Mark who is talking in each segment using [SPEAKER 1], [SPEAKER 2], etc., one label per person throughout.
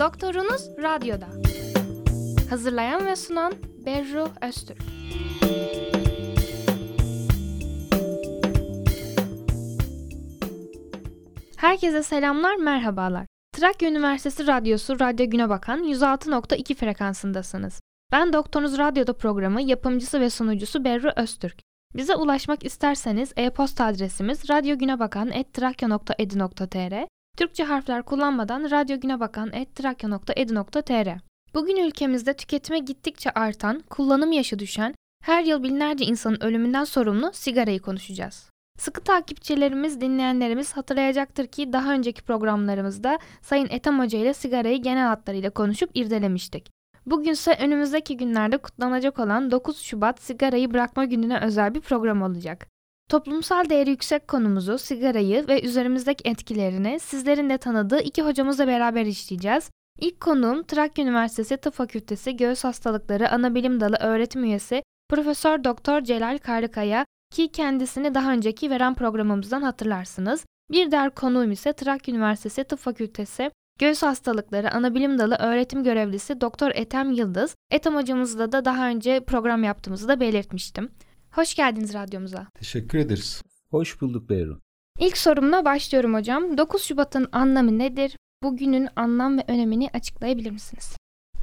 [SPEAKER 1] Doktorunuz Radyo'da. Hazırlayan ve sunan Berru Öztürk. Herkese selamlar, merhabalar. Trakya Üniversitesi Radyosu Radyo Güne Bakan 106.2 frekansındasınız. Ben Doktorunuz Radyo'da programı yapımcısı ve sunucusu Berru Öztürk. Bize ulaşmak isterseniz e-posta adresimiz radyogünebakan.trakya.edu.tr Türkçe harfler kullanmadan radyogünebakan.trakya.edu.tr Bugün ülkemizde tüketime gittikçe artan, kullanım yaşı düşen, her yıl binlerce insanın ölümünden sorumlu sigarayı konuşacağız. Sıkı takipçilerimiz, dinleyenlerimiz hatırlayacaktır ki daha önceki programlarımızda Sayın Ethem Hoca ile sigarayı genel hatlarıyla konuşup irdelemiştik. Bugünse önümüzdeki günlerde kutlanacak olan 9 Şubat sigarayı bırakma gününe özel bir program olacak. Toplumsal değeri yüksek konumuzu, sigarayı ve üzerimizdeki etkilerini sizlerin de tanıdığı iki hocamızla beraber işleyeceğiz. İlk konuğum Trakya Üniversitesi Tıp Fakültesi Göğüs Hastalıkları Anabilim Dalı öğretim üyesi Profesör Doktor Celal Karlıkaya ki kendisini daha önceki veren programımızdan hatırlarsınız. Bir diğer konuğum ise Trakya Üniversitesi Tıp Fakültesi Göğüs Hastalıkları Anabilim Dalı öğretim görevlisi Doktor Etem Yıldız. Etem hocamızla da daha önce program yaptığımızı da belirtmiştim. Hoş geldiniz radyomuza.
[SPEAKER 2] Teşekkür ederiz.
[SPEAKER 3] Hoş bulduk Beyru.
[SPEAKER 1] İlk sorumla başlıyorum hocam. 9 Şubat'ın anlamı nedir? Bugünün anlam ve önemini açıklayabilir misiniz?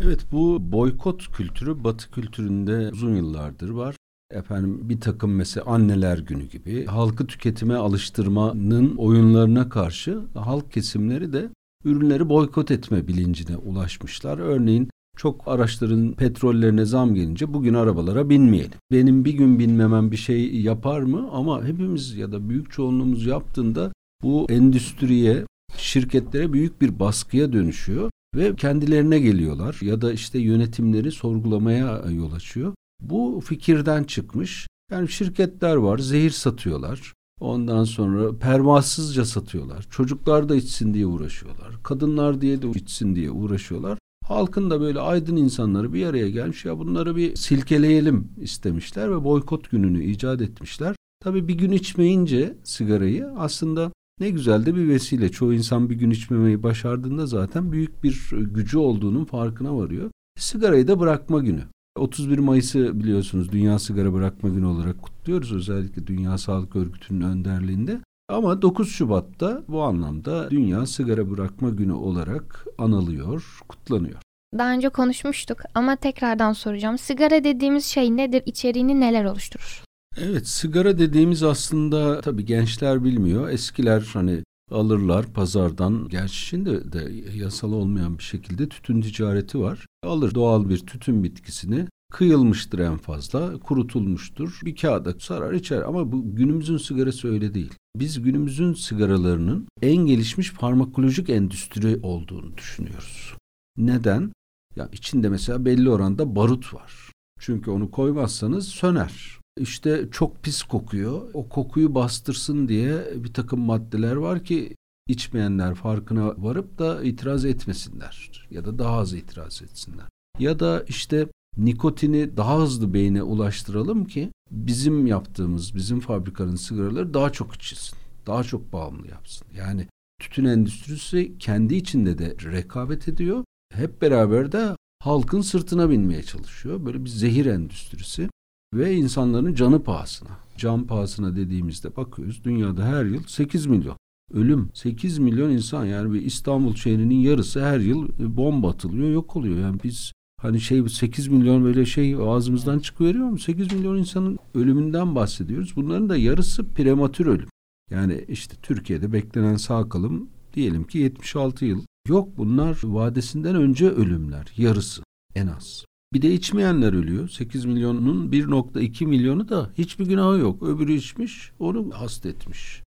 [SPEAKER 2] Evet bu boykot kültürü Batı kültüründe uzun yıllardır var. Efendim bir takım mesela anneler günü gibi halkı tüketime alıştırmanın oyunlarına karşı halk kesimleri de ürünleri boykot etme bilincine ulaşmışlar. Örneğin çok araçların petrollerine zam gelince bugün arabalara binmeyelim. Benim bir gün binmemem bir şey yapar mı? Ama hepimiz ya da büyük çoğunluğumuz yaptığında bu endüstriye, şirketlere büyük bir baskıya dönüşüyor ve kendilerine geliyorlar ya da işte yönetimleri sorgulamaya yol açıyor. Bu fikirden çıkmış. Yani şirketler var, zehir satıyorlar. Ondan sonra pervasızca satıyorlar. Çocuklar da içsin diye uğraşıyorlar. Kadınlar diye de içsin diye uğraşıyorlar. Halkın da böyle aydın insanları bir araya gelmiş ya bunları bir silkeleyelim istemişler ve boykot gününü icat etmişler. Tabii bir gün içmeyince sigarayı aslında ne güzel de bir vesile. Çoğu insan bir gün içmemeyi başardığında zaten büyük bir gücü olduğunun farkına varıyor. Sigarayı da bırakma günü. 31 Mayıs'ı biliyorsunuz Dünya Sigara Bırakma Günü olarak kutluyoruz. Özellikle Dünya Sağlık Örgütü'nün önderliğinde. Ama 9 Şubat'ta bu anlamda Dünya Sigara Bırakma Günü olarak anılıyor, kutlanıyor.
[SPEAKER 1] Daha önce konuşmuştuk ama tekrardan soracağım. Sigara dediğimiz şey nedir? İçeriğini neler oluşturur?
[SPEAKER 2] Evet, sigara dediğimiz aslında tabii gençler bilmiyor. Eskiler hani alırlar pazardan. Gerçi şimdi de yasal olmayan bir şekilde tütün ticareti var. Alır doğal bir tütün bitkisini kıyılmıştır en fazla, kurutulmuştur. Bir kağıda sarar içer ama bu günümüzün sigarası öyle değil. Biz günümüzün sigaralarının en gelişmiş farmakolojik endüstri olduğunu düşünüyoruz. Neden? Ya içinde mesela belli oranda barut var. Çünkü onu koymazsanız söner. İşte çok pis kokuyor. O kokuyu bastırsın diye bir takım maddeler var ki içmeyenler farkına varıp da itiraz etmesinler ya da daha az itiraz etsinler. Ya da işte nikotini daha hızlı beyne ulaştıralım ki bizim yaptığımız, bizim fabrikanın sigaraları daha çok içilsin. Daha çok bağımlı yapsın. Yani tütün endüstrisi kendi içinde de rekabet ediyor. Hep beraber de halkın sırtına binmeye çalışıyor. Böyle bir zehir endüstrisi ve insanların canı pahasına. Can pahasına dediğimizde bakıyoruz dünyada her yıl 8 milyon ölüm. 8 milyon insan yani bir İstanbul şehrinin yarısı her yıl bomba atılıyor yok oluyor. Yani biz Hani şey 8 milyon böyle şey ağzımızdan çıkıveriyor mu? 8 milyon insanın ölümünden bahsediyoruz. Bunların da yarısı prematür ölüm. Yani işte Türkiye'de beklenen sağ kalım diyelim ki 76 yıl. Yok bunlar vadesinden önce ölümler. Yarısı en az. Bir de içmeyenler ölüyor. 8 milyonun 1.2 milyonu da hiçbir günahı yok. Öbürü içmiş, onu hasta etmiş.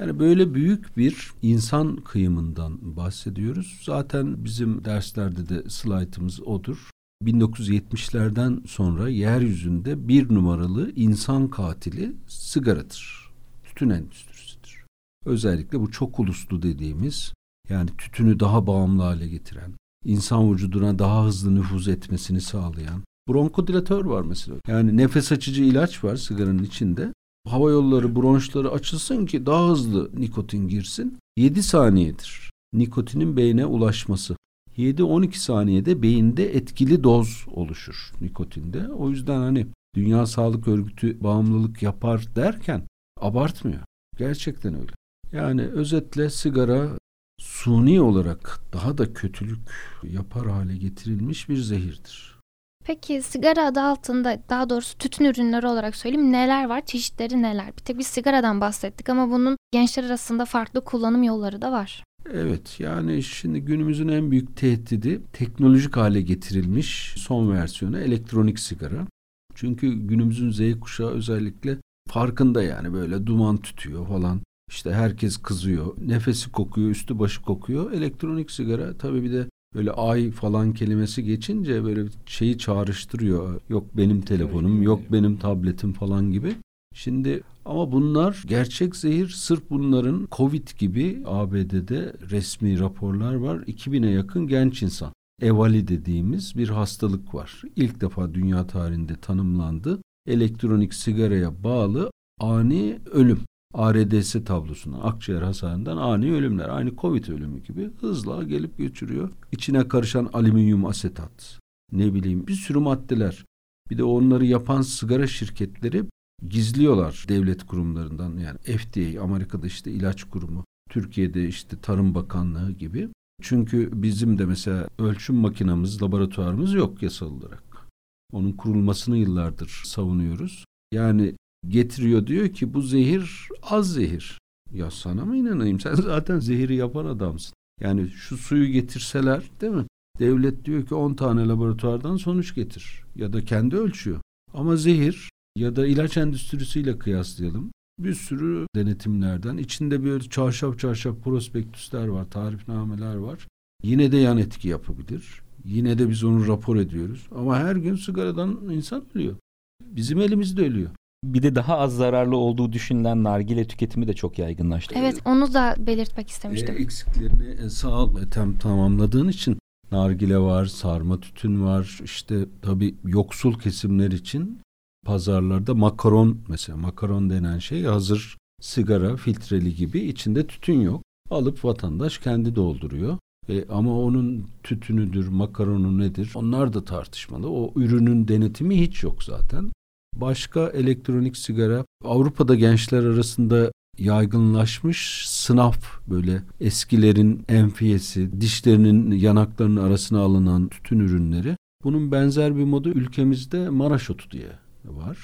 [SPEAKER 2] Yani böyle büyük bir insan kıyımından bahsediyoruz. Zaten bizim derslerde de slaytımız odur. 1970'lerden sonra yeryüzünde bir numaralı insan katili sigaradır. Tütün endüstrisidir. Özellikle bu çok uluslu dediğimiz yani tütünü daha bağımlı hale getiren, insan vücuduna daha hızlı nüfuz etmesini sağlayan bronkodilatör var mesela. Yani nefes açıcı ilaç var sigaranın içinde hava yolları, bronşları açılsın ki daha hızlı nikotin girsin. 7 saniyedir nikotinin beyne ulaşması. 7-12 saniyede beyinde etkili doz oluşur nikotinde. O yüzden hani Dünya Sağlık Örgütü bağımlılık yapar derken abartmıyor. Gerçekten öyle. Yani özetle sigara suni olarak daha da kötülük yapar hale getirilmiş bir zehirdir.
[SPEAKER 1] Peki sigara adı altında daha doğrusu tütün ürünleri olarak söyleyeyim neler var? Çeşitleri neler? Bir tek biz sigaradan bahsettik ama bunun gençler arasında farklı kullanım yolları da var.
[SPEAKER 2] Evet yani şimdi günümüzün en büyük tehdidi teknolojik hale getirilmiş son versiyonu elektronik sigara. Çünkü günümüzün Z kuşağı özellikle farkında yani böyle duman tütüyor falan. İşte herkes kızıyor. Nefesi kokuyor, üstü başı kokuyor. Elektronik sigara tabii bir de böyle ay falan kelimesi geçince böyle şeyi çağrıştırıyor. Yok benim telefonum, yok benim tabletim falan gibi. Şimdi ama bunlar gerçek zehir sırf bunların Covid gibi ABD'de resmi raporlar var. 2000'e yakın genç insan. Evali dediğimiz bir hastalık var. İlk defa dünya tarihinde tanımlandı. Elektronik sigaraya bağlı ani ölüm. ARDS tablosuna akciğer hasarından ani ölümler aynı Covid ölümü gibi hızla gelip götürüyor. İçine karışan alüminyum asetat ne bileyim bir sürü maddeler. Bir de onları yapan sigara şirketleri gizliyorlar devlet kurumlarından yani FDA Amerika'da işte ilaç kurumu Türkiye'de işte Tarım Bakanlığı gibi. Çünkü bizim de mesela ölçüm makinamız, laboratuvarımız yok yasal olarak. Onun kurulmasını yıllardır savunuyoruz. Yani getiriyor diyor ki bu zehir az zehir. Ya sana mı inanayım? Sen zaten zehiri yapan adamsın. Yani şu suyu getirseler değil mi? Devlet diyor ki 10 tane laboratuvardan sonuç getir. Ya da kendi ölçüyor. Ama zehir ya da ilaç endüstrisiyle kıyaslayalım. Bir sürü denetimlerden içinde böyle çarşaf çarşaf prospektüsler var, tarifnameler var. Yine de yan etki yapabilir. Yine de biz onu rapor ediyoruz. Ama her gün sigaradan insan ölüyor. Bizim elimizde ölüyor.
[SPEAKER 3] Bir de daha az zararlı olduğu düşünülen nargile tüketimi de çok yaygınlaştı.
[SPEAKER 1] Evet onu da belirtmek istemiştim.
[SPEAKER 2] E, eksiklerini e, sağ ol tam tamamladığın için nargile var, sarma tütün var. İşte tabii yoksul kesimler için pazarlarda makaron mesela makaron denen şey hazır sigara filtreli gibi içinde tütün yok. Alıp vatandaş kendi dolduruyor. E, ama onun tütünüdür, makaronu nedir onlar da tartışmalı. O ürünün denetimi hiç yok zaten. Başka elektronik sigara Avrupa'da gençler arasında yaygınlaşmış sınaf böyle eskilerin enfiyesi, dişlerinin yanaklarının arasına alınan tütün ürünleri. Bunun benzer bir modu ülkemizde Maraş otu diye var.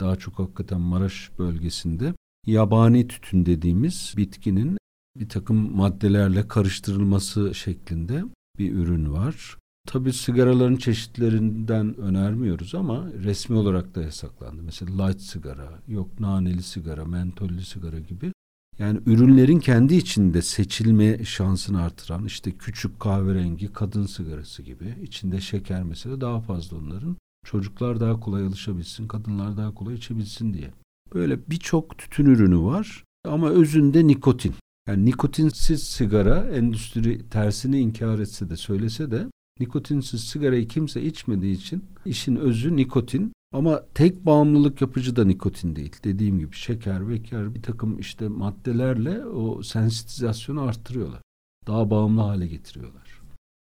[SPEAKER 2] Daha çok hakikaten Maraş bölgesinde yabani tütün dediğimiz bitkinin bir takım maddelerle karıştırılması şeklinde bir ürün var. Tabii sigaraların çeşitlerinden önermiyoruz ama resmi olarak da yasaklandı. Mesela light sigara, yok naneli sigara, mentollü sigara gibi. Yani ürünlerin kendi içinde seçilme şansını artıran işte küçük kahverengi kadın sigarası gibi içinde şeker mesela daha fazla onların. Çocuklar daha kolay alışabilsin, kadınlar daha kolay içebilsin diye. Böyle birçok tütün ürünü var ama özünde nikotin. Yani nikotinsiz sigara endüstri tersini inkar etse de söylese de nikotinsiz sigarayı kimse içmediği için işin özü nikotin ama tek bağımlılık yapıcı da nikotin değil. Dediğim gibi şeker, veker bir takım işte maddelerle o sensitizasyonu arttırıyorlar. Daha bağımlı hale getiriyorlar.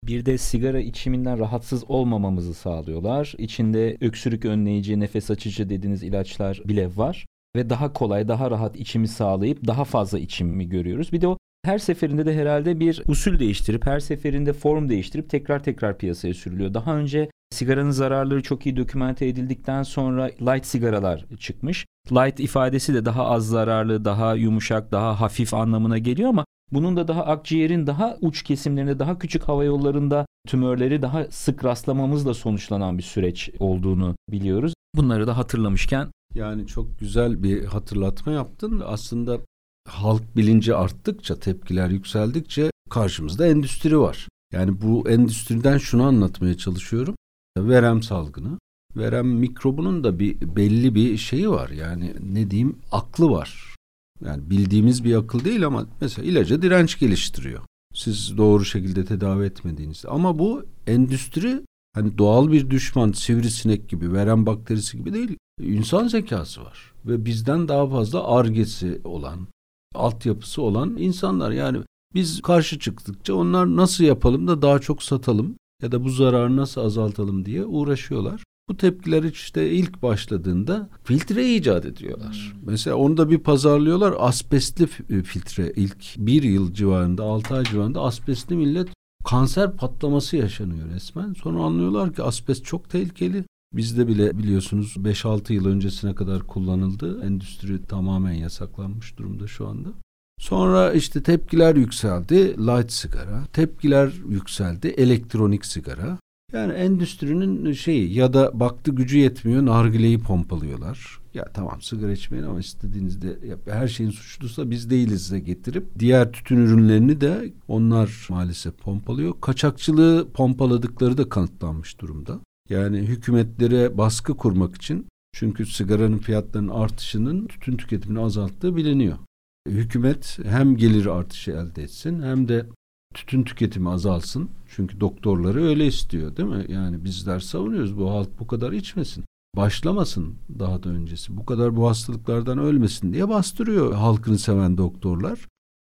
[SPEAKER 3] Bir de sigara içiminden rahatsız olmamamızı sağlıyorlar. İçinde öksürük önleyici, nefes açıcı dediğiniz ilaçlar bile var. Ve daha kolay, daha rahat içimi sağlayıp daha fazla içimi görüyoruz. Bir de o her seferinde de herhalde bir usul değiştirip her seferinde form değiştirip tekrar tekrar piyasaya sürülüyor. Daha önce sigaranın zararları çok iyi dokümente edildikten sonra light sigaralar çıkmış. Light ifadesi de daha az zararlı, daha yumuşak, daha hafif anlamına geliyor ama bunun da daha akciğerin daha uç kesimlerinde, daha küçük hava yollarında tümörleri daha sık rastlamamızla sonuçlanan bir süreç olduğunu biliyoruz. Bunları da hatırlamışken
[SPEAKER 2] yani çok güzel bir hatırlatma yaptın. Aslında halk bilinci arttıkça, tepkiler yükseldikçe karşımızda endüstri var. Yani bu endüstriden şunu anlatmaya çalışıyorum. Verem salgını. Verem mikrobunun da bir belli bir şeyi var. Yani ne diyeyim aklı var. Yani bildiğimiz bir akıl değil ama mesela ilaca direnç geliştiriyor. Siz doğru şekilde tedavi etmediğinizde. Ama bu endüstri hani doğal bir düşman sivrisinek gibi, verem bakterisi gibi değil. İnsan zekası var. Ve bizden daha fazla argesi olan, altyapısı olan insanlar. Yani Biz karşı çıktıkça onlar nasıl yapalım da daha çok satalım ya da bu zararı nasıl azaltalım diye uğraşıyorlar. Bu tepkiler işte ilk başladığında filtre icat ediyorlar. Hmm. Mesela onu da bir pazarlıyorlar. Asbestli e, filtre ilk bir yıl civarında, altı ay civarında asbestli millet kanser patlaması yaşanıyor resmen. Sonra anlıyorlar ki asbest çok tehlikeli. Bizde bile biliyorsunuz 5-6 yıl öncesine kadar kullanıldı. Endüstri tamamen yasaklanmış durumda şu anda. Sonra işte tepkiler yükseldi. Light sigara. Tepkiler yükseldi. Elektronik sigara. Yani endüstrinin şeyi ya da baktı gücü yetmiyor nargileyi pompalıyorlar. Ya tamam sigara içmeyin ama istediğinizde ya, her şeyin suçlusu biz değiliz de getirip diğer tütün ürünlerini de onlar maalesef pompalıyor. Kaçakçılığı pompaladıkları da kanıtlanmış durumda. Yani hükümetlere baskı kurmak için çünkü sigaranın fiyatlarının artışının tütün tüketimini azalttığı biliniyor. Hükümet hem gelir artışı elde etsin hem de tütün tüketimi azalsın. Çünkü doktorları öyle istiyor değil mi? Yani bizler savunuyoruz bu halk bu kadar içmesin. Başlamasın daha da öncesi. Bu kadar bu hastalıklardan ölmesin diye bastırıyor halkını seven doktorlar.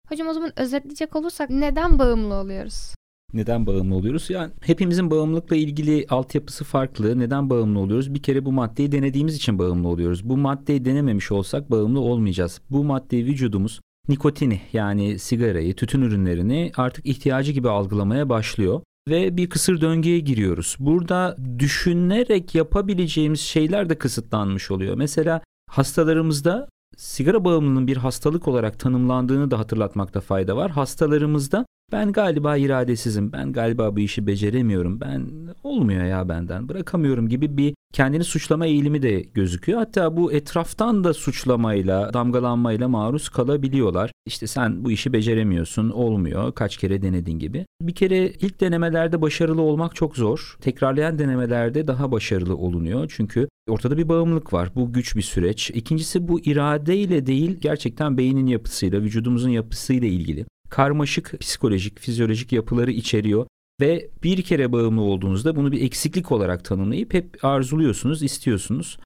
[SPEAKER 1] Hocam o zaman özetleyecek olursak neden bağımlı oluyoruz?
[SPEAKER 3] Neden bağımlı oluyoruz? Yani hepimizin bağımlılıkla ilgili altyapısı farklı. Neden bağımlı oluyoruz? Bir kere bu maddeyi denediğimiz için bağımlı oluyoruz. Bu maddeyi denememiş olsak bağımlı olmayacağız. Bu maddeyi vücudumuz nikotini yani sigarayı, tütün ürünlerini artık ihtiyacı gibi algılamaya başlıyor ve bir kısır döngüye giriyoruz. Burada düşünerek yapabileceğimiz şeyler de kısıtlanmış oluyor. Mesela hastalarımızda sigara bağımlılığının bir hastalık olarak tanımlandığını da hatırlatmakta fayda var. Hastalarımızda ben galiba iradesizim, ben galiba bu işi beceremiyorum, ben olmuyor ya benden, bırakamıyorum gibi bir kendini suçlama eğilimi de gözüküyor. Hatta bu etraftan da suçlamayla, damgalanmayla maruz kalabiliyorlar. İşte sen bu işi beceremiyorsun, olmuyor, kaç kere denedin gibi. Bir kere ilk denemelerde başarılı olmak çok zor. Tekrarlayan denemelerde daha başarılı olunuyor. Çünkü ortada bir bağımlılık var. Bu güç bir süreç. İkincisi bu iradeyle değil, gerçekten beynin yapısıyla, vücudumuzun yapısıyla ilgili karmaşık psikolojik, fizyolojik yapıları içeriyor ve bir kere bağımlı olduğunuzda bunu bir eksiklik olarak tanımlayıp hep arzuluyorsunuz, istiyorsunuz.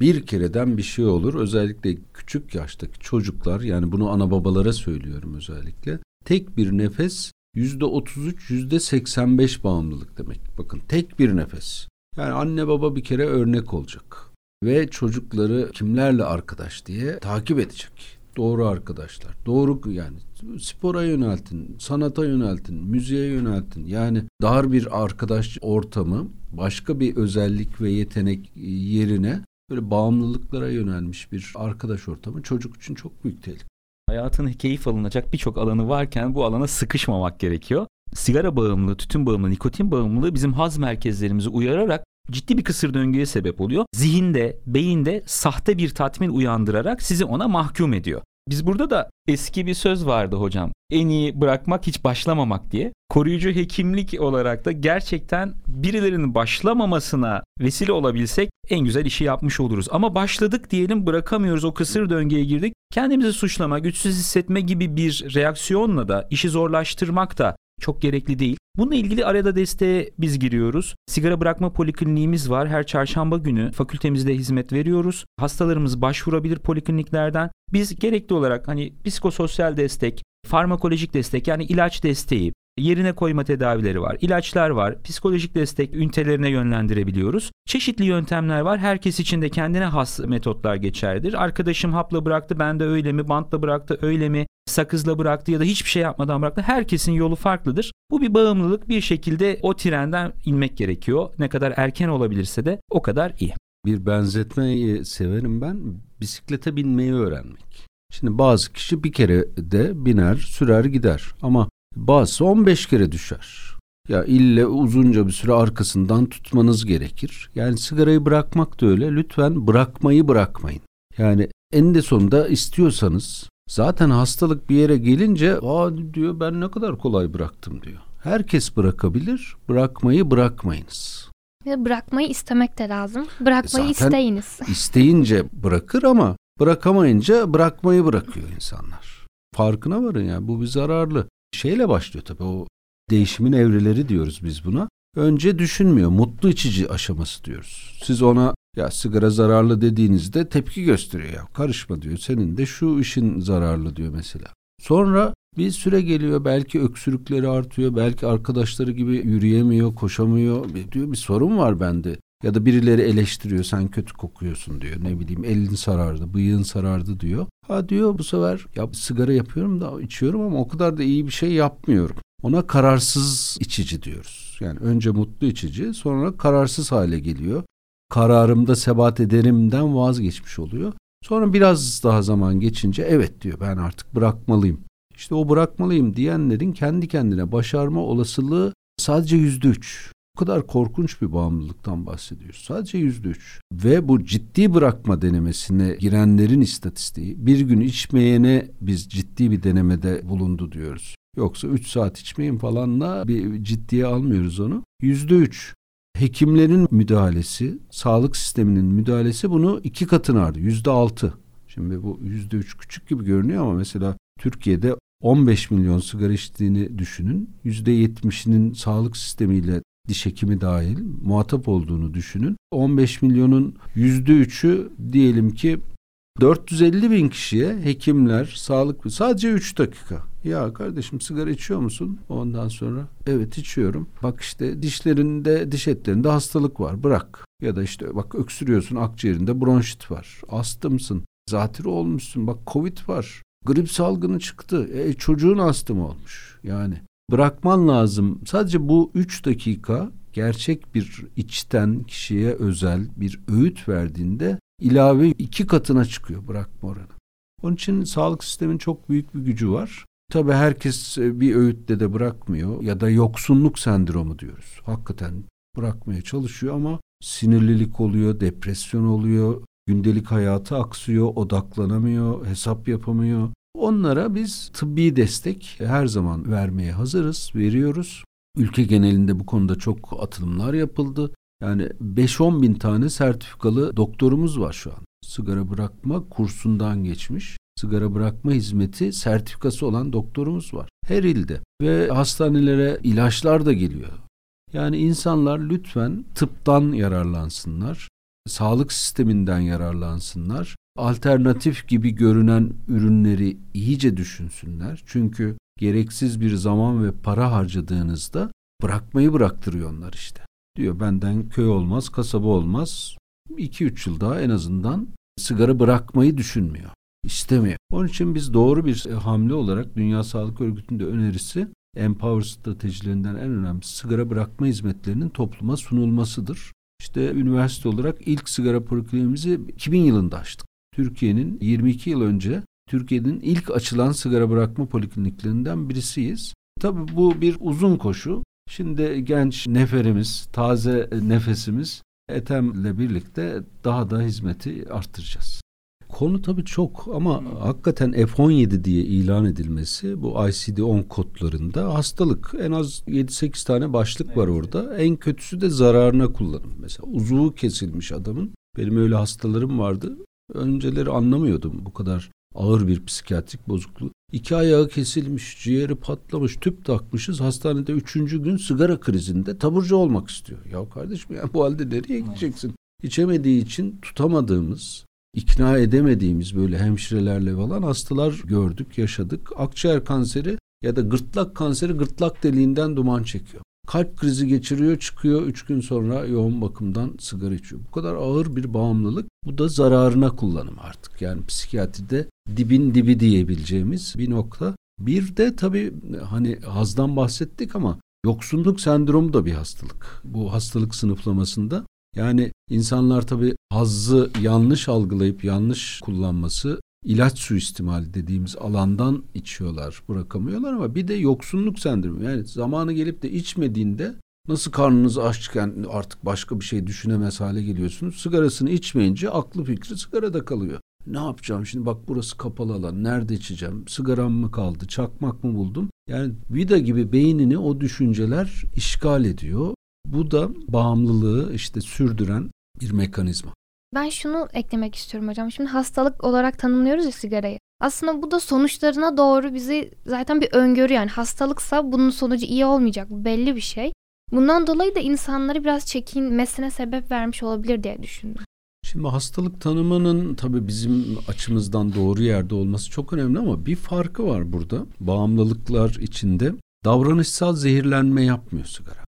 [SPEAKER 2] Bir kereden bir şey olur. Özellikle küçük yaştaki çocuklar yani bunu ana babalara söylüyorum özellikle. Tek bir nefes yüzde otuz yüzde seksen beş bağımlılık demek. Bakın tek bir nefes. Yani anne baba bir kere örnek olacak. Ve çocukları kimlerle arkadaş diye takip edecek. Doğru arkadaşlar. Doğru yani spora yöneltin, sanata yöneltin, müziğe yöneltin. Yani dar bir arkadaş ortamı başka bir özellik ve yetenek yerine böyle bağımlılıklara yönelmiş bir arkadaş ortamı çocuk için çok büyük tehlike.
[SPEAKER 3] Hayatın keyif alınacak birçok alanı varken bu alana sıkışmamak gerekiyor. Sigara bağımlılığı, tütün bağımlılığı, nikotin bağımlılığı bizim haz merkezlerimizi uyararak ciddi bir kısır döngüye sebep oluyor. Zihinde, beyinde sahte bir tatmin uyandırarak sizi ona mahkum ediyor. Biz burada da eski bir söz vardı hocam. En iyi bırakmak hiç başlamamak diye. Koruyucu hekimlik olarak da gerçekten birilerinin başlamamasına vesile olabilsek en güzel işi yapmış oluruz. Ama başladık diyelim bırakamıyoruz o kısır döngüye girdik. Kendimizi suçlama, güçsüz hissetme gibi bir reaksiyonla da işi zorlaştırmak da çok gerekli değil. Bununla ilgili arada desteğe biz giriyoruz. Sigara bırakma polikliniğimiz var. Her çarşamba günü fakültemizde hizmet veriyoruz. Hastalarımız başvurabilir polikliniklerden. Biz gerekli olarak hani psikososyal destek, farmakolojik destek yani ilaç desteği, yerine koyma tedavileri var, ilaçlar var, psikolojik destek ünitelerine yönlendirebiliyoruz. Çeşitli yöntemler var. Herkes için de kendine has metotlar geçerlidir. Arkadaşım hapla bıraktı, ben de öyle mi? Bantla bıraktı, öyle mi? Sakızla bıraktı ya da hiçbir şey yapmadan bıraktı. Herkesin yolu farklıdır. Bu bir bağımlılık. Bir şekilde o trenden inmek gerekiyor. Ne kadar erken olabilirse de o kadar iyi.
[SPEAKER 2] Bir benzetmeyi severim ben. Bisiklete binmeyi öğrenmek. Şimdi bazı kişi bir kere de biner, sürer gider. Ama bazısı 15 kere düşer. Ya ille uzunca bir süre arkasından tutmanız gerekir. Yani sigarayı bırakmak da öyle. Lütfen bırakmayı bırakmayın. Yani en de sonunda istiyorsanız zaten hastalık bir yere gelince aa diyor ben ne kadar kolay bıraktım diyor. Herkes bırakabilir. Bırakmayı bırakmayınız.
[SPEAKER 1] Bırakmayı istemek de lazım. Bırakmayı Zaten isteyiniz.
[SPEAKER 2] isteyince bırakır ama bırakamayınca bırakmayı bırakıyor insanlar. Farkına varın yani bu bir zararlı. Şeyle başlıyor tabii o değişimin evreleri diyoruz biz buna. Önce düşünmüyor. Mutlu içici aşaması diyoruz. Siz ona ya sigara zararlı dediğinizde tepki gösteriyor ya. Karışma diyor. Senin de şu işin zararlı diyor mesela. Sonra bir süre geliyor belki öksürükleri artıyor belki arkadaşları gibi yürüyemiyor koşamıyor diyor bir sorun var bende ya da birileri eleştiriyor sen kötü kokuyorsun diyor ne bileyim elin sarardı bıyığın sarardı diyor. Ha diyor bu sefer ya sigara yapıyorum da içiyorum ama o kadar da iyi bir şey yapmıyorum. Ona kararsız içici diyoruz. Yani önce mutlu içici sonra kararsız hale geliyor. Kararımda sebat ederimden vazgeçmiş oluyor. Sonra biraz daha zaman geçince evet diyor ben artık bırakmalıyım. İşte o bırakmalıyım diyenlerin kendi kendine başarma olasılığı sadece yüzde üç. Bu kadar korkunç bir bağımlılıktan bahsediyoruz. Sadece yüzde üç. Ve bu ciddi bırakma denemesine girenlerin istatistiği bir gün içmeyene biz ciddi bir denemede bulundu diyoruz. Yoksa üç saat içmeyin falanla bir ciddiye almıyoruz onu. Yüzde üç. Hekimlerin müdahalesi, sağlık sisteminin müdahalesi bunu iki katına arttı. Yüzde altı. Şimdi bu yüzde üç küçük gibi görünüyor ama mesela Türkiye'de 15 milyon sigara içtiğini düşünün. %70'inin sağlık sistemiyle diş hekimi dahil muhatap olduğunu düşünün. 15 milyonun %3'ü diyelim ki 450 bin kişiye hekimler, sağlık sadece 3 dakika. Ya kardeşim sigara içiyor musun? Ondan sonra evet içiyorum. Bak işte dişlerinde, diş etlerinde hastalık var. Bırak. Ya da işte bak öksürüyorsun akciğerinde bronşit var. Astımsın. Zatürre olmuşsun. Bak covid var. Grip salgını çıktı. E, çocuğun astım olmuş. Yani bırakman lazım. Sadece bu üç dakika gerçek bir içten kişiye özel bir öğüt verdiğinde ilave iki katına çıkıyor bırakma oranı. Onun için sağlık sistemin çok büyük bir gücü var. Tabii herkes e, bir öğütle de bırakmıyor ya da yoksunluk sendromu diyoruz. Hakikaten bırakmaya çalışıyor ama sinirlilik oluyor, depresyon oluyor, gündelik hayatı aksıyor, odaklanamıyor, hesap yapamıyor. Onlara biz tıbbi destek her zaman vermeye hazırız, veriyoruz. Ülke genelinde bu konuda çok atılımlar yapıldı. Yani 5-10 bin tane sertifikalı doktorumuz var şu an. Sigara bırakma kursundan geçmiş. Sigara bırakma hizmeti sertifikası olan doktorumuz var. Her ilde. Ve hastanelere ilaçlar da geliyor. Yani insanlar lütfen tıptan yararlansınlar sağlık sisteminden yararlansınlar. Alternatif gibi görünen ürünleri iyice düşünsünler. Çünkü gereksiz bir zaman ve para harcadığınızda bırakmayı bıraktırıyor onlar işte. Diyor benden köy olmaz, kasaba olmaz. 2-3 yıl daha en azından sigara bırakmayı düşünmüyor. İstemiyor. Onun için biz doğru bir hamle olarak Dünya Sağlık Örgütü'nde önerisi Empower stratejilerinden en önemlisi sigara bırakma hizmetlerinin topluma sunulmasıdır. İşte üniversite olarak ilk sigara polikliniğimizi 2000 yılında açtık. Türkiye'nin 22 yıl önce Türkiye'nin ilk açılan sigara bırakma polikliniklerinden birisiyiz. Tabii bu bir uzun koşu. Şimdi genç neferimiz, taze nefesimiz Ethem'le birlikte daha da hizmeti arttıracağız. Konu tabii çok ama hakikaten F17 diye ilan edilmesi bu ICD-10 kodlarında hastalık. En az 7-8 tane başlık var orada. En kötüsü de zararına kullanım. Mesela uzuvu kesilmiş adamın. Benim öyle hastalarım vardı. Önceleri anlamıyordum bu kadar ağır bir psikiyatrik bozukluğu. İki ayağı kesilmiş, ciğeri patlamış, tüp takmışız. Hastanede üçüncü gün sigara krizinde taburcu olmak istiyor. Ya kardeşim ya bu halde nereye gideceksin? İçemediği için tutamadığımız, ikna edemediğimiz böyle hemşirelerle falan hastalar gördük, yaşadık. Akciğer kanseri ya da gırtlak kanseri gırtlak deliğinden duman çekiyor. Kalp krizi geçiriyor, çıkıyor. Üç gün sonra yoğun bakımdan sigara içiyor. Bu kadar ağır bir bağımlılık. Bu da zararına kullanım artık. Yani psikiyatride dibin dibi diyebileceğimiz bir nokta. Bir de tabii hani hazdan bahsettik ama yoksunluk sendromu da bir hastalık. Bu hastalık sınıflamasında yani insanlar tabii hazzı yanlış algılayıp yanlış kullanması ilaç suistimali dediğimiz alandan içiyorlar, bırakamıyorlar ama bir de yoksunluk sendromu. Yani zamanı gelip de içmediğinde nasıl karnınız açken artık başka bir şey düşünemez hale geliyorsunuz. Sigarasını içmeyince aklı fikri sigarada kalıyor. Ne yapacağım şimdi bak burası kapalı alan nerede içeceğim sigaram mı kaldı çakmak mı buldum yani vida gibi beynini o düşünceler işgal ediyor bu da bağımlılığı işte sürdüren bir mekanizma.
[SPEAKER 1] Ben şunu eklemek istiyorum hocam. Şimdi hastalık olarak tanımlıyoruz ya sigarayı. Aslında bu da sonuçlarına doğru bizi zaten bir öngörü yani hastalıksa bunun sonucu iyi olmayacak. Bu belli bir şey. Bundan dolayı da insanları biraz çekinmesine sebep vermiş olabilir diye düşündüm.
[SPEAKER 2] Şimdi hastalık tanımının tabii bizim açımızdan doğru yerde olması çok önemli ama bir farkı var burada. Bağımlılıklar içinde davranışsal zehirlenme yapmıyor sigara.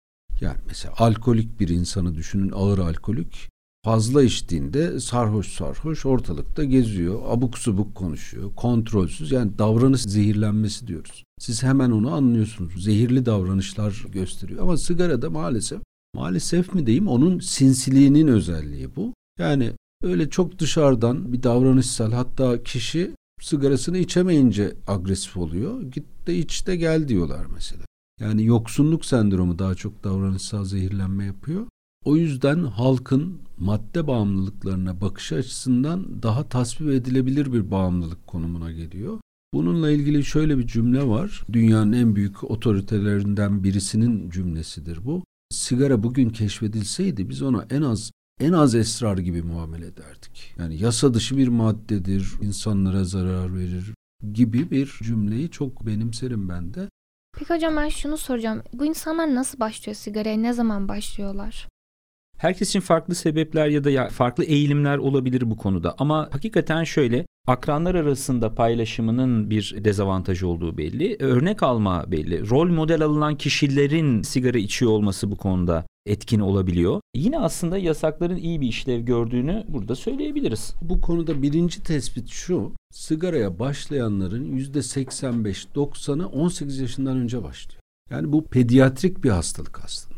[SPEAKER 2] Yani mesela alkolik bir insanı düşünün ağır alkolik fazla içtiğinde sarhoş sarhoş ortalıkta geziyor, abuk subuk konuşuyor, kontrolsüz yani davranış zehirlenmesi diyoruz. Siz hemen onu anlıyorsunuz. Zehirli davranışlar gösteriyor ama sigarada maalesef maalesef mi diyeyim onun sinsiliğinin özelliği bu. Yani öyle çok dışarıdan bir davranışsal hatta kişi sigarasını içemeyince agresif oluyor. Git de iç de gel diyorlar mesela. Yani yoksunluk sendromu daha çok davranışsal zehirlenme yapıyor. O yüzden halkın madde bağımlılıklarına bakış açısından daha tasvip edilebilir bir bağımlılık konumuna geliyor. Bununla ilgili şöyle bir cümle var. Dünyanın en büyük otoritelerinden birisinin cümlesidir bu. Sigara bugün keşfedilseydi biz ona en az en az esrar gibi muamele ederdik. Yani yasa dışı bir maddedir, insanlara zarar verir gibi bir cümleyi çok benimserim ben de.
[SPEAKER 1] Peki hocam ben şunu soracağım. Bu insanlar nasıl başlıyor sigaraya? Ne zaman başlıyorlar?
[SPEAKER 3] Herkes için farklı sebepler ya da farklı eğilimler olabilir bu konuda. Ama hakikaten şöyle akranlar arasında paylaşımının bir dezavantajı olduğu belli. Örnek alma belli. Rol model alınan kişilerin sigara içiyor olması bu konuda etkin olabiliyor. Yine aslında yasakların iyi bir işlev gördüğünü burada söyleyebiliriz.
[SPEAKER 2] Bu konuda birinci tespit şu. Sigaraya başlayanların %85-90'ı 18 yaşından önce başlıyor. Yani bu pediatrik bir hastalık aslında.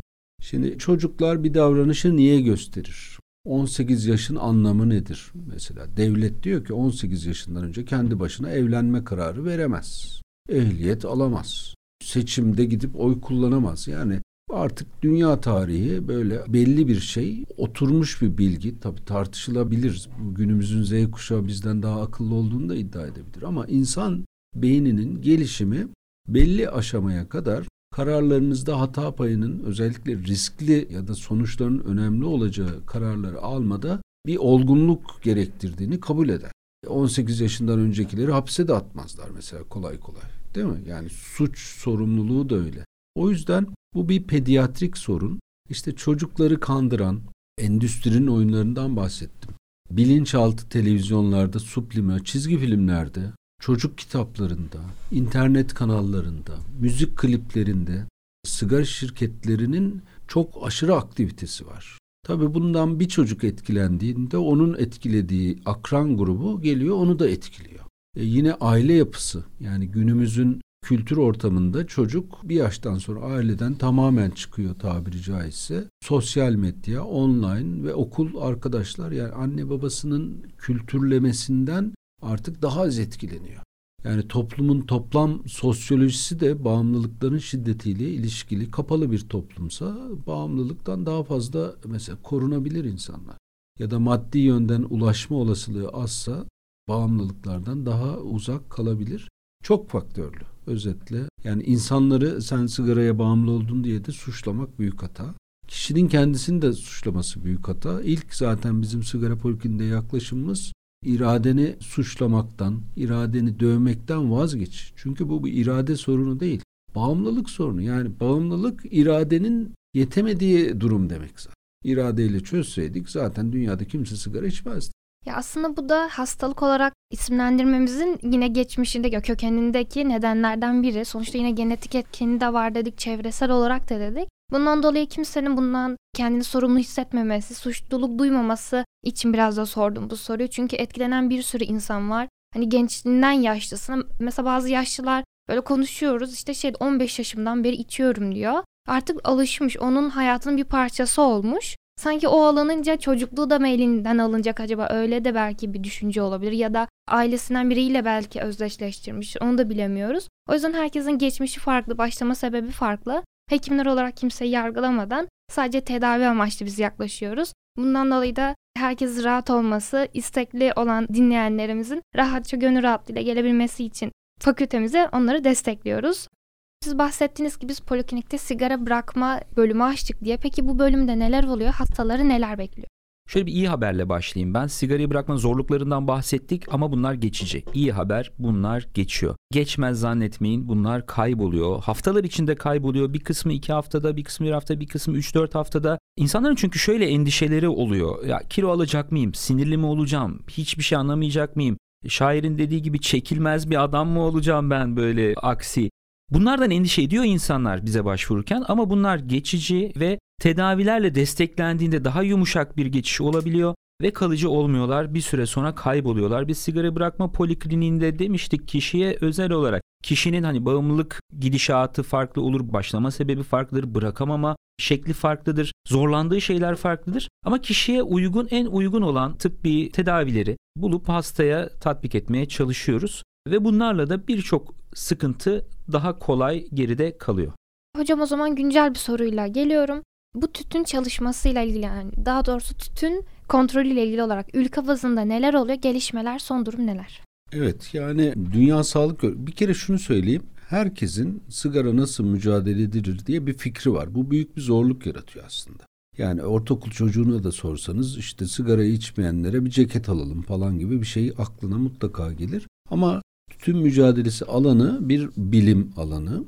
[SPEAKER 2] Şimdi çocuklar bir davranışı niye gösterir? 18 yaşın anlamı nedir? Mesela devlet diyor ki 18 yaşından önce kendi başına evlenme kararı veremez. Ehliyet alamaz. Seçimde gidip oy kullanamaz. Yani artık dünya tarihi böyle belli bir şey oturmuş bir bilgi tabi tartışılabilir. Günümüzün Z kuşağı bizden daha akıllı olduğunu da iddia edebilir ama insan beyninin gelişimi belli aşamaya kadar kararlarınızda hata payının özellikle riskli ya da sonuçların önemli olacağı kararları almada bir olgunluk gerektirdiğini kabul eder. 18 yaşından öncekileri hapse de atmazlar mesela kolay kolay. Değil mi? Yani suç sorumluluğu da öyle. O yüzden bu bir pediatrik sorun. İşte çocukları kandıran endüstrinin oyunlarından bahsettim. Bilinçaltı televizyonlarda, sublime, çizgi filmlerde çocuk kitaplarında, internet kanallarında, müzik kliplerinde sigara şirketlerinin çok aşırı aktivitesi var. Tabi bundan bir çocuk etkilendiğinde onun etkilediği akran grubu geliyor onu da etkiliyor. E yine aile yapısı yani günümüzün kültür ortamında çocuk bir yaştan sonra aileden tamamen çıkıyor tabiri caizse. Sosyal medya, online ve okul arkadaşlar yani anne babasının kültürlemesinden artık daha az etkileniyor. Yani toplumun toplam sosyolojisi de bağımlılıkların şiddetiyle ilişkili kapalı bir toplumsa bağımlılıktan daha fazla mesela korunabilir insanlar. Ya da maddi yönden ulaşma olasılığı azsa bağımlılıklardan daha uzak kalabilir. Çok faktörlü özetle. Yani insanları sen sigaraya bağımlı oldun diye de suçlamak büyük hata. Kişinin kendisini de suçlaması büyük hata. İlk zaten bizim sigara polikinde yaklaşımımız iradeni suçlamaktan, iradeni dövmekten vazgeç. Çünkü bu bir irade sorunu değil. Bağımlılık sorunu. Yani bağımlılık iradenin yetemediği durum demek zaten. İradeyle çözseydik zaten dünyada kimse sigara içmezdi.
[SPEAKER 1] Ya aslında bu da hastalık olarak isimlendirmemizin yine geçmişinde kökenindeki nedenlerden biri. Sonuçta yine genetik etkeni de var dedik, çevresel olarak da dedik. Bundan dolayı kimsenin bundan kendini sorumlu hissetmemesi, suçluluk duymaması için biraz da sordum bu soruyu. Çünkü etkilenen bir sürü insan var. Hani gençliğinden yaşlısına mesela bazı yaşlılar böyle konuşuyoruz işte şey 15 yaşımdan beri içiyorum diyor. Artık alışmış onun hayatının bir parçası olmuş. Sanki o alınınca çocukluğu da mı elinden alınacak acaba öyle de belki bir düşünce olabilir ya da ailesinden biriyle belki özdeşleştirmiş onu da bilemiyoruz. O yüzden herkesin geçmişi farklı, başlama sebebi farklı. Hekimler olarak kimseyi yargılamadan sadece tedavi amaçlı biz yaklaşıyoruz. Bundan dolayı da herkes rahat olması, istekli olan dinleyenlerimizin rahatça gönül rahatlığıyla gelebilmesi için fakültemize onları destekliyoruz. Siz bahsettiğiniz gibi biz poliklinikte sigara bırakma bölümü açtık diye. Peki bu bölümde neler oluyor? Hastaları neler bekliyor?
[SPEAKER 3] Şöyle bir iyi haberle başlayayım ben. Sigarayı bırakma zorluklarından bahsettik ama bunlar geçici. İyi haber bunlar geçiyor. Geçmez zannetmeyin bunlar kayboluyor. Haftalar içinde kayboluyor. Bir kısmı iki haftada, bir kısmı bir hafta, bir kısmı üç dört haftada. İnsanların çünkü şöyle endişeleri oluyor. Ya kilo alacak mıyım? Sinirli mi olacağım? Hiçbir şey anlamayacak mıyım? Şairin dediği gibi çekilmez bir adam mı olacağım ben böyle aksi? Bunlardan endişe ediyor insanlar bize başvururken ama bunlar geçici ve tedavilerle desteklendiğinde daha yumuşak bir geçiş olabiliyor ve kalıcı olmuyorlar. Bir süre sonra kayboluyorlar. Biz sigara bırakma polikliniğinde demiştik kişiye özel olarak kişinin hani bağımlılık gidişatı farklı olur, başlama sebebi farklıdır, bırakamama şekli farklıdır, zorlandığı şeyler farklıdır. Ama kişiye uygun en uygun olan tıbbi tedavileri bulup hastaya tatbik etmeye çalışıyoruz ve bunlarla da birçok sıkıntı daha kolay geride kalıyor.
[SPEAKER 1] Hocam o zaman güncel bir soruyla geliyorum. Bu tütün çalışmasıyla ilgili yani daha doğrusu tütün kontrolüyle ilgili olarak ülke bazında neler oluyor? Gelişmeler, son durum neler?
[SPEAKER 2] Evet yani Dünya Sağlık bir kere şunu söyleyeyim. Herkesin sigara nasıl mücadele edilir diye bir fikri var. Bu büyük bir zorluk yaratıyor aslında. Yani ortaokul çocuğuna da sorsanız işte sigara içmeyenlere bir ceket alalım falan gibi bir şey aklına mutlaka gelir. Ama tüm mücadelesi alanı bir bilim alanı.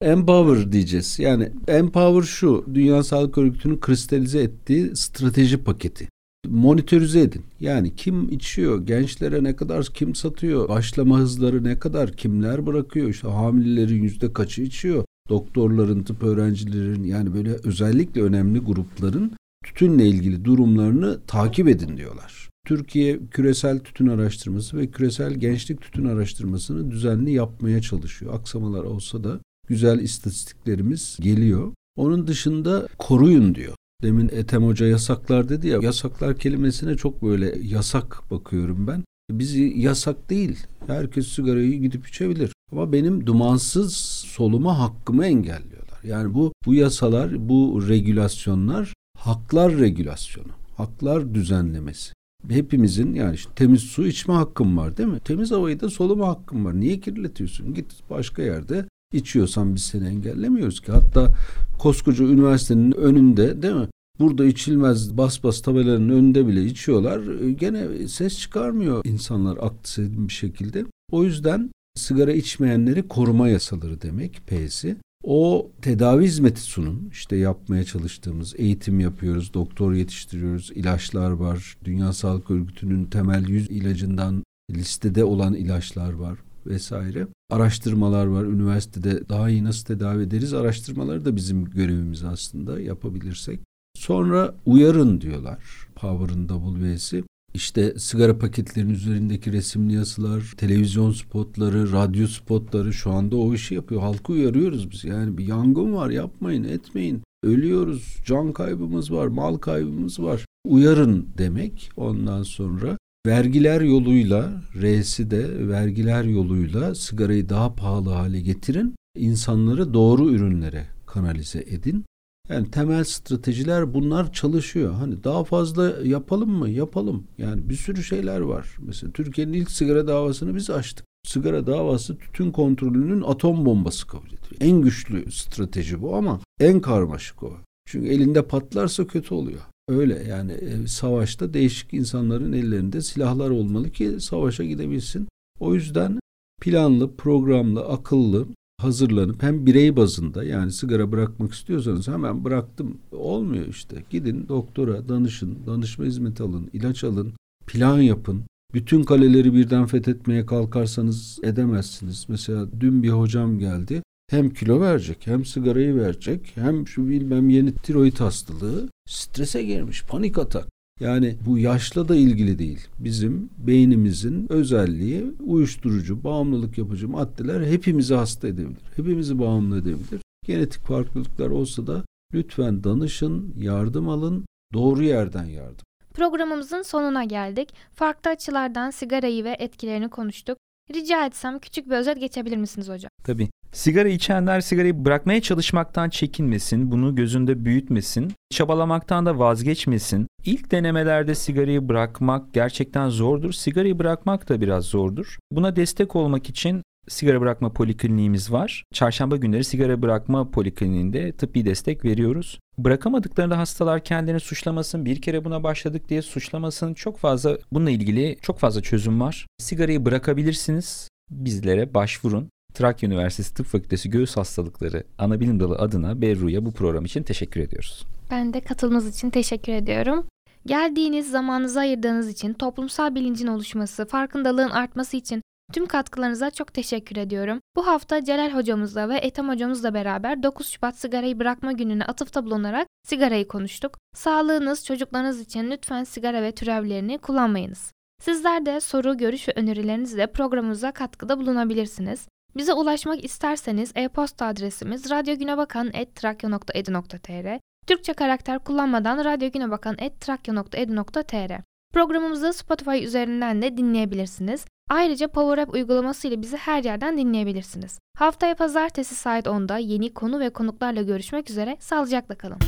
[SPEAKER 2] Empower diyeceğiz. Yani Empower şu, Dünya Sağlık Örgütü'nün kristalize ettiği strateji paketi. Monitörize edin. Yani kim içiyor, gençlere ne kadar kim satıyor, başlama hızları ne kadar, kimler bırakıyor, işte hamilelerin yüzde kaçı içiyor, doktorların, tıp öğrencilerin yani böyle özellikle önemli grupların tütünle ilgili durumlarını takip edin diyorlar. Türkiye küresel tütün araştırması ve küresel gençlik tütün araştırmasını düzenli yapmaya çalışıyor. Aksamalar olsa da güzel istatistiklerimiz geliyor. Onun dışında koruyun diyor. Demin Ethem Hoca yasaklar dedi ya, yasaklar kelimesine çok böyle yasak bakıyorum ben. Biz yasak değil. Herkes sigarayı gidip içebilir. Ama benim dumansız soluma hakkımı engelliyorlar. Yani bu bu yasalar, bu regülasyonlar haklar regülasyonu, haklar düzenlemesi. Hepimizin yani işte temiz su içme hakkım var değil mi? Temiz havayı da soluma hakkım var. Niye kirletiyorsun? Git başka yerde içiyorsan biz seni engellemiyoruz ki. Hatta koskoca üniversitenin önünde değil mi? Burada içilmez bas bas tabelaların önünde bile içiyorlar. E, gene ses çıkarmıyor insanlar aklı bir şekilde. O yüzden sigara içmeyenleri koruma yasaları demek P'si. O tedavi hizmeti sunun. İşte yapmaya çalıştığımız eğitim yapıyoruz, doktor yetiştiriyoruz, ilaçlar var. Dünya Sağlık Örgütü'nün temel yüz ilacından listede olan ilaçlar var vesaire. Araştırmalar var. Üniversitede daha iyi nasıl tedavi ederiz araştırmaları da bizim görevimiz aslında yapabilirsek. Sonra uyarın diyorlar Power'ın WS'i. İşte sigara paketlerinin üzerindeki resimli yazılar, televizyon spotları, radyo spotları şu anda o işi yapıyor. Halkı uyarıyoruz biz. Yani bir yangın var yapmayın etmeyin. Ölüyoruz, can kaybımız var, mal kaybımız var. Uyarın demek ondan sonra. Vergiler yoluyla, R'si de vergiler yoluyla sigarayı daha pahalı hale getirin. İnsanları doğru ürünlere kanalize edin. Yani temel stratejiler bunlar çalışıyor. Hani daha fazla yapalım mı? Yapalım. Yani bir sürü şeyler var. Mesela Türkiye'nin ilk sigara davasını biz açtık. Sigara davası tütün kontrolünün atom bombası kabul ediyor. En güçlü strateji bu ama en karmaşık o. Çünkü elinde patlarsa kötü oluyor. Öyle yani e, savaşta değişik insanların ellerinde silahlar olmalı ki savaşa gidebilsin. O yüzden planlı, programlı, akıllı hazırlanıp hem birey bazında yani sigara bırakmak istiyorsanız hemen bıraktım olmuyor işte. Gidin doktora danışın, danışma hizmeti alın, ilaç alın, plan yapın. Bütün kaleleri birden fethetmeye kalkarsanız edemezsiniz. Mesela dün bir hocam geldi. Hem kilo verecek, hem sigarayı verecek, hem şu bilmem yeni tiroid hastalığı. Strese girmiş, panik atak. Yani bu yaşla da ilgili değil. Bizim beynimizin özelliği uyuşturucu, bağımlılık yapıcı maddeler hepimizi hasta edebilir. Hepimizi bağımlı edebilir. Genetik farklılıklar olsa da lütfen danışın, yardım alın, doğru yerden yardım.
[SPEAKER 1] Programımızın sonuna geldik. Farklı açılardan sigarayı ve etkilerini konuştuk. Rica etsem küçük bir özet geçebilir misiniz hocam?
[SPEAKER 3] Tabii. Sigara içenler sigarayı bırakmaya çalışmaktan çekinmesin, bunu gözünde büyütmesin, çabalamaktan da vazgeçmesin. İlk denemelerde sigarayı bırakmak gerçekten zordur. Sigarayı bırakmak da biraz zordur. Buna destek olmak için sigara bırakma polikliniğimiz var. Çarşamba günleri sigara bırakma polikliniğinde tıbbi destek veriyoruz. Bırakamadıklarında hastalar kendini suçlamasın, bir kere buna başladık diye suçlamasın. Çok fazla bununla ilgili çok fazla çözüm var. Sigarayı bırakabilirsiniz. Bizlere başvurun. Trakya Üniversitesi Tıp Fakültesi Göğüs Hastalıkları Anabilim Dalı adına Berru'ya bu program için teşekkür ediyoruz.
[SPEAKER 1] Ben de katılımınız için teşekkür ediyorum. Geldiğiniz, zamanınızı ayırdığınız için, toplumsal bilincin oluşması, farkındalığın artması için tüm katkılarınıza çok teşekkür ediyorum. Bu hafta Celal hocamızla ve Ethem hocamızla beraber 9 Şubat sigarayı bırakma gününe atıfta bulunarak sigarayı konuştuk. Sağlığınız, çocuklarınız için lütfen sigara ve türevlerini kullanmayınız. Sizler de soru, görüş ve önerilerinizle programımıza katkıda bulunabilirsiniz. Bize ulaşmak isterseniz e-posta adresimiz radyogünebakan.trakya.edu.tr Türkçe karakter kullanmadan radyogünebakan.trakya.edu.tr Programımızı Spotify üzerinden de dinleyebilirsiniz. Ayrıca Power uygulaması ile bizi her yerden dinleyebilirsiniz. Haftaya pazartesi saat 10'da yeni konu ve konuklarla görüşmek üzere. Sağlıcakla kalın.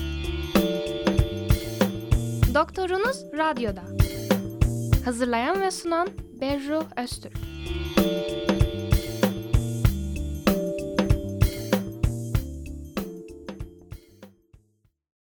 [SPEAKER 1] Doktorunuz Radyo'da. Hazırlayan ve sunan Berru Öztürk.